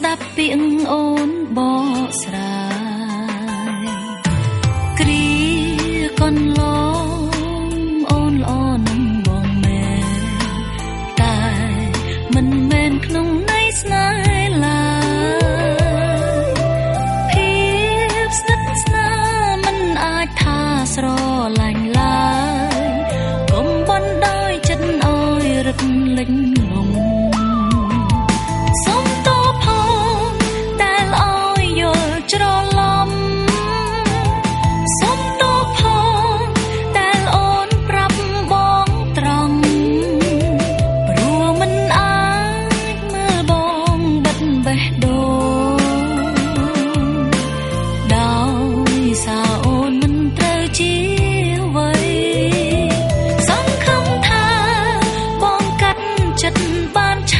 ស្ដាប់ពាក្យអូនបកស្រាយគ្រីកន្លងអូនល្អនឹងបងមែនតែមិនមែនក្នុងន័យស្នេហ៍ឡើយភាពស្និទ្ធស្នាលមិនអាចថាស្រឡាញ់ឡើយកុំបណ្ដោយចិត្តឲ្យរឹតលិញ 半盏。